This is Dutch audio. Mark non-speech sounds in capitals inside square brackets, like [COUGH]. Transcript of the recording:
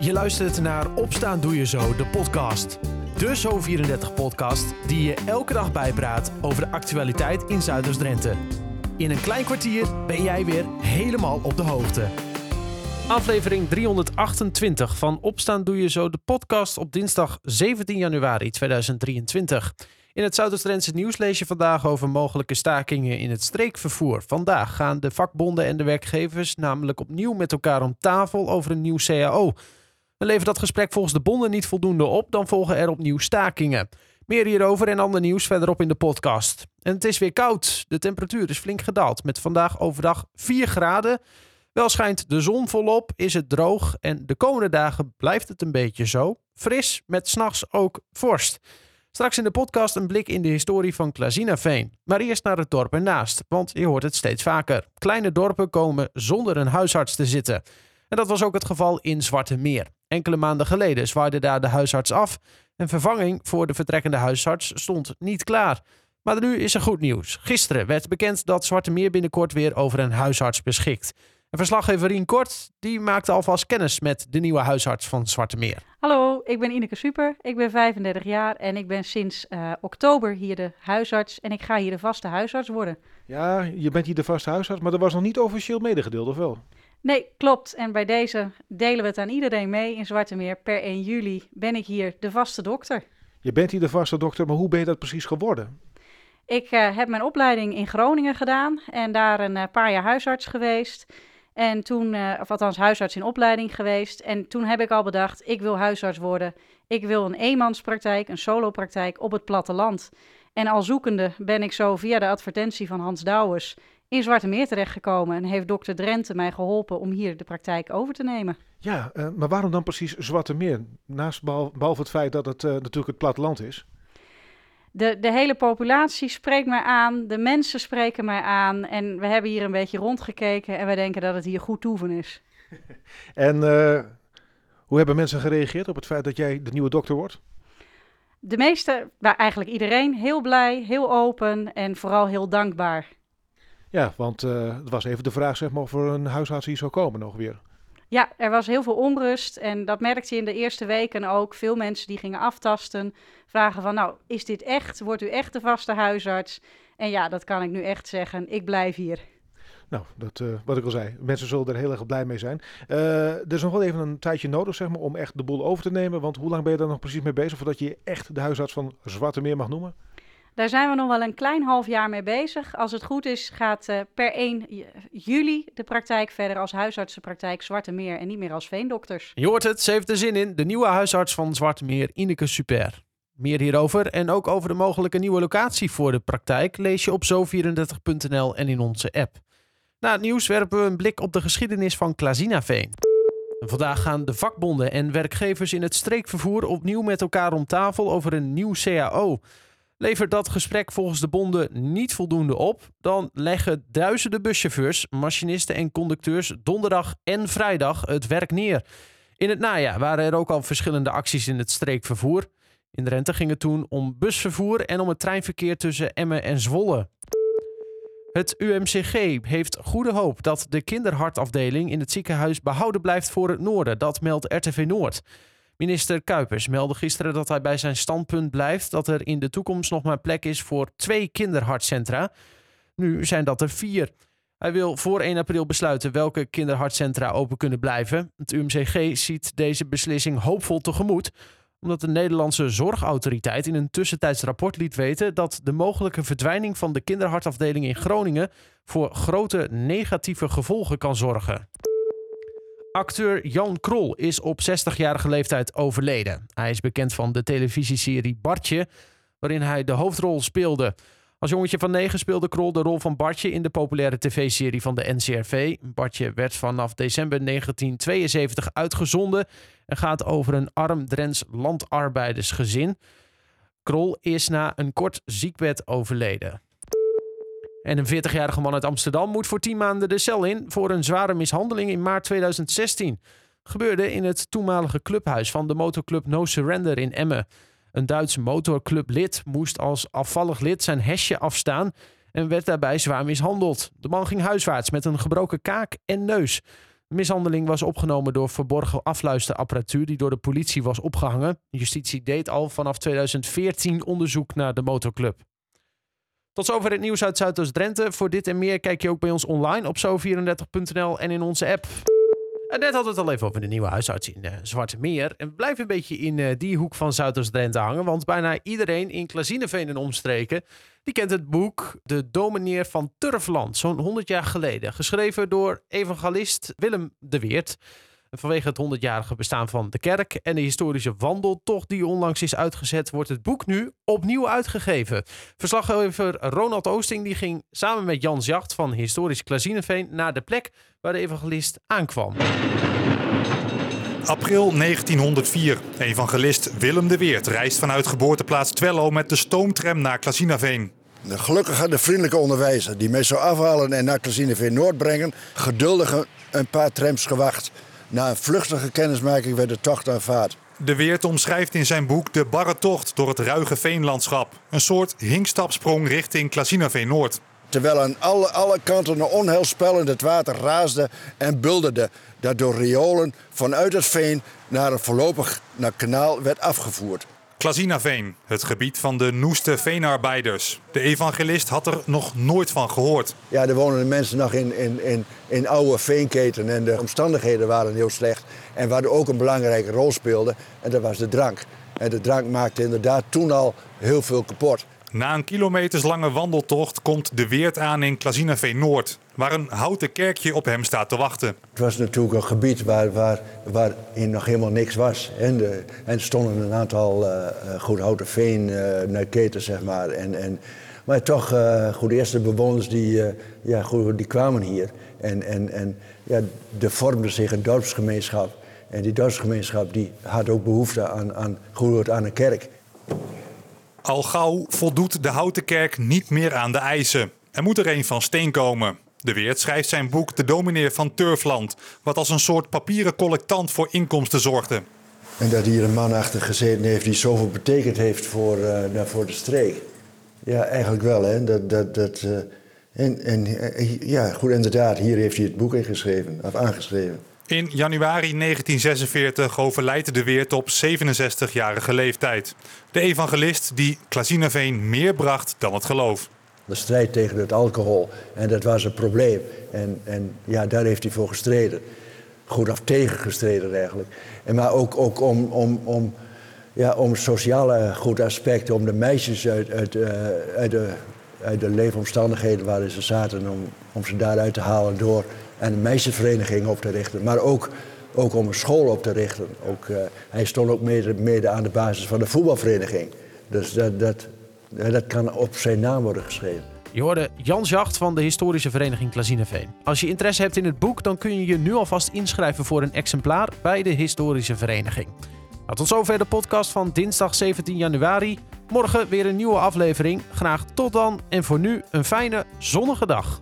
Je luistert naar Opstaan Doe Je Zo, de podcast. De Zo34-podcast die je elke dag bijpraat over de actualiteit in Zuiders-Drenthe. In een klein kwartier ben jij weer helemaal op de hoogte. Aflevering 328 van Opstaan Doe Je Zo, de podcast op dinsdag 17 januari 2023. In het Zuidoost-Drentse nieuws lees je vandaag over mogelijke stakingen in het streekvervoer. Vandaag gaan de vakbonden en de werkgevers namelijk opnieuw met elkaar om tafel over een nieuw CAO. En levert dat gesprek volgens de bonden niet voldoende op, dan volgen er opnieuw stakingen. Meer hierover en ander nieuws verderop in de podcast. En het is weer koud. De temperatuur is flink gedaald met vandaag overdag 4 graden. Wel schijnt de zon volop, is het droog en de komende dagen blijft het een beetje zo. Fris met s'nachts ook vorst. Straks in de podcast een blik in de historie van Klazinaveen. Maar eerst naar het dorp ernaast, want je hoort het steeds vaker. Kleine dorpen komen zonder een huisarts te zitten. En dat was ook het geval in Zwarte Meer. Enkele maanden geleden zwaaide daar de huisarts af. En vervanging voor de vertrekkende huisarts stond niet klaar. Maar nu is er goed nieuws. Gisteren werd bekend dat Zwarte Meer binnenkort weer over een huisarts beschikt. En verslaggever Rien Kort die maakte alvast kennis met de nieuwe huisarts van Zwarte Meer. Hallo, ik ben Ineke Super. Ik ben 35 jaar en ik ben sinds uh, oktober hier de huisarts. En ik ga hier de vaste huisarts worden. Ja, je bent hier de vaste huisarts, maar dat was nog niet officieel medegedeeld, of wel? Nee, klopt. En bij deze delen we het aan iedereen mee in Zwarte Meer. Per 1 juli ben ik hier de vaste dokter. Je bent hier de vaste dokter, maar hoe ben je dat precies geworden? Ik uh, heb mijn opleiding in Groningen gedaan en daar een uh, paar jaar huisarts geweest. En toen, uh, of althans huisarts in opleiding geweest. En toen heb ik al bedacht, ik wil huisarts worden. Ik wil een eenmanspraktijk, een solopraktijk op het platteland. En al zoekende ben ik zo via de advertentie van Hans Douwers in Zwarte Meer terechtgekomen. En heeft dokter Drenthe mij geholpen om hier de praktijk over te nemen. Ja, uh, maar waarom dan precies Zwarte Meer? Naast behalve, het feit dat het uh, natuurlijk het platteland is. De, de hele populatie spreekt mij aan, de mensen spreken mij aan. En we hebben hier een beetje rondgekeken en wij denken dat het hier goed toeven is. [LAUGHS] en uh, hoe hebben mensen gereageerd op het feit dat jij de nieuwe dokter wordt? De meeste, nou eigenlijk iedereen, heel blij, heel open en vooral heel dankbaar. Ja, want uh, het was even de vraag zeg maar, of er een huisarts hier zou komen nog weer. Ja, er was heel veel onrust en dat merkte je in de eerste weken ook. Veel mensen die gingen aftasten, vragen van nou, is dit echt? Wordt u echt de vaste huisarts? En ja, dat kan ik nu echt zeggen, ik blijf hier. Nou, dat, uh, wat ik al zei, mensen zullen er heel erg blij mee zijn. Uh, er is nog wel even een tijdje nodig zeg maar, om echt de boel over te nemen. Want hoe lang ben je daar nog precies mee bezig voordat je echt de huisarts van Zwarte Meer mag noemen? Daar zijn we nog wel een klein half jaar mee bezig. Als het goed is, gaat uh, per 1 juli de praktijk verder als huisartsenpraktijk Zwarte Meer en niet meer als veendokters. Je hoort het, ze heeft er zin in. De nieuwe huisarts van Zwarte Meer, Ineke Super. Meer hierover en ook over de mogelijke nieuwe locatie voor de praktijk lees je op zo34.nl en in onze app. Na het nieuws werpen we een blik op de geschiedenis van Klazinaveen. Vandaag gaan de vakbonden en werkgevers in het streekvervoer opnieuw met elkaar om tafel over een nieuw CAO. Levert dat gesprek volgens de bonden niet voldoende op, dan leggen duizenden buschauffeurs, machinisten en conducteurs donderdag en vrijdag het werk neer. In het najaar waren er ook al verschillende acties in het streekvervoer. In Drenthe ging het toen om busvervoer en om het treinverkeer tussen Emmen en Zwolle. Het UMCG heeft goede hoop dat de kinderhartafdeling in het ziekenhuis behouden blijft voor het noorden. Dat meldt RTV Noord. Minister Kuipers meldde gisteren dat hij bij zijn standpunt blijft dat er in de toekomst nog maar plek is voor twee kinderhartcentra. Nu zijn dat er vier. Hij wil voor 1 april besluiten welke kinderhartcentra open kunnen blijven. Het UMCG ziet deze beslissing hoopvol tegemoet, omdat de Nederlandse Zorgautoriteit in een tussentijds rapport liet weten dat de mogelijke verdwijning van de kinderhartafdeling in Groningen voor grote negatieve gevolgen kan zorgen. Acteur Jan Krol is op 60-jarige leeftijd overleden. Hij is bekend van de televisieserie Bartje, waarin hij de hoofdrol speelde. Als jongetje van negen speelde Krol de rol van Bartje in de populaire tv-serie van de NCRV. Bartje werd vanaf december 1972 uitgezonden en gaat over een arm Drents landarbeidersgezin. Krol is na een kort ziekbed overleden. En een 40-jarige man uit Amsterdam moet voor 10 maanden de cel in voor een zware mishandeling in maart 2016. Gebeurde in het toenmalige clubhuis van de motorclub No Surrender in Emmen. Een Duits motorclublid moest als afvallig lid zijn hesje afstaan en werd daarbij zwaar mishandeld. De man ging huiswaarts met een gebroken kaak en neus. Mishandeling was opgenomen door verborgen afluisterapparatuur die door de politie was opgehangen. Justitie deed al vanaf 2014 onderzoek naar de motorclub. Tot zover het nieuws uit Zuidoost-Drenthe. Voor dit en meer kijk je ook bij ons online op zo34.nl en in onze app. En net hadden we het al even over de nieuwe huisarts in uh, Zwarte Meer. En blijven een beetje in uh, die hoek van Zuidoost-Drenthe hangen. Want bijna iedereen in Klazineveen en omstreken... die kent het boek De Domineer van Turfland, zo'n 100 jaar geleden. Geschreven door evangelist Willem de Weert. Vanwege het 100-jarige bestaan van de kerk en de historische wandeltocht die onlangs is uitgezet, wordt het boek nu opnieuw uitgegeven. Verslaggever Ronald Oosting die ging samen met Jans Jacht van Historisch Klazineveen naar de plek waar de evangelist aankwam. April 1904. Evangelist Willem de Weert reist vanuit geboorteplaats Twello met de stoomtram naar Klazinaveen. Gelukkig had de vriendelijke onderwijzer die mij zou afhalen en naar Klazinaveen Noord brengen, geduldig een paar trams gewacht. Na een vluchtige kennismaking werd de tocht aanvaard. De Weert omschrijft in zijn boek de barre tocht door het ruige veenlandschap. Een soort hinkstapsprong richting Klazinaveen Noord. Terwijl aan alle, alle kanten een onheilspellend het water raasde en bulderde. Dat door riolen vanuit het veen naar een voorlopig naar kanaal werd afgevoerd. Klazinaveen, het gebied van de noeste veenarbeiders. De evangelist had er nog nooit van gehoord. Ja, er wonen de mensen nog in, in, in, in oude veenketen en de omstandigheden waren heel slecht. En waar ook een belangrijke rol speelde, en dat was de drank. En de drank maakte inderdaad toen al heel veel kapot. Na een kilometerslange wandeltocht komt de Weert aan in Klazinaveen Noord, waar een houten kerkje op hem staat te wachten. Het was natuurlijk een gebied waar, waar, waar nog helemaal niks was. En, de, en stonden een aantal uh, goed houten veenketen, uh, zeg maar. En, en, maar toch, uh, goed, de eerste bewoners die, ja, goed, die kwamen hier. En, en, en ja, er vormde zich een dorpsgemeenschap. En die dorpsgemeenschap die had ook behoefte aan, aan, goed, aan een kerk. Al gauw voldoet de houten kerk niet meer aan de eisen. Er moet er een van steen komen. De Weert schrijft zijn boek De Domineer van Turfland, wat als een soort papieren collectant voor inkomsten zorgde. En dat hier een man achter gezeten heeft die zoveel betekend heeft voor, uh, voor de streek. Ja, eigenlijk wel. Hè? Dat, dat, dat, uh, en, en ja, goed, inderdaad, hier heeft hij het boek ingeschreven, of aangeschreven. In januari 1946 overlijdt de Weert op 67-jarige leeftijd. De evangelist die Klazinaveen meer bracht dan het geloof. De strijd tegen het alcohol, en dat was een probleem. En, en ja, daar heeft hij voor gestreden. Goed af tegen gestreden eigenlijk. En maar ook, ook om, om, om, ja, om sociale goed aspecten, om de meisjes uit, uit, uh, uit, de, uit de leefomstandigheden waarin ze zaten, om, om ze daaruit te halen door en een meisjesvereniging op te richten. Maar ook, ook om een school op te richten. Ook, uh, hij stond ook mede, mede, aan de basis van de voetbalvereniging. Dus dat, dat, dat kan op zijn naam worden geschreven. Je hoorde Jan Jacht van de historische vereniging Klazineveen. Als je interesse hebt in het boek, dan kun je je nu alvast inschrijven voor een exemplaar bij de historische vereniging. Nou, tot zover de podcast van dinsdag 17 januari. Morgen weer een nieuwe aflevering. Graag tot dan en voor nu een fijne zonnige dag.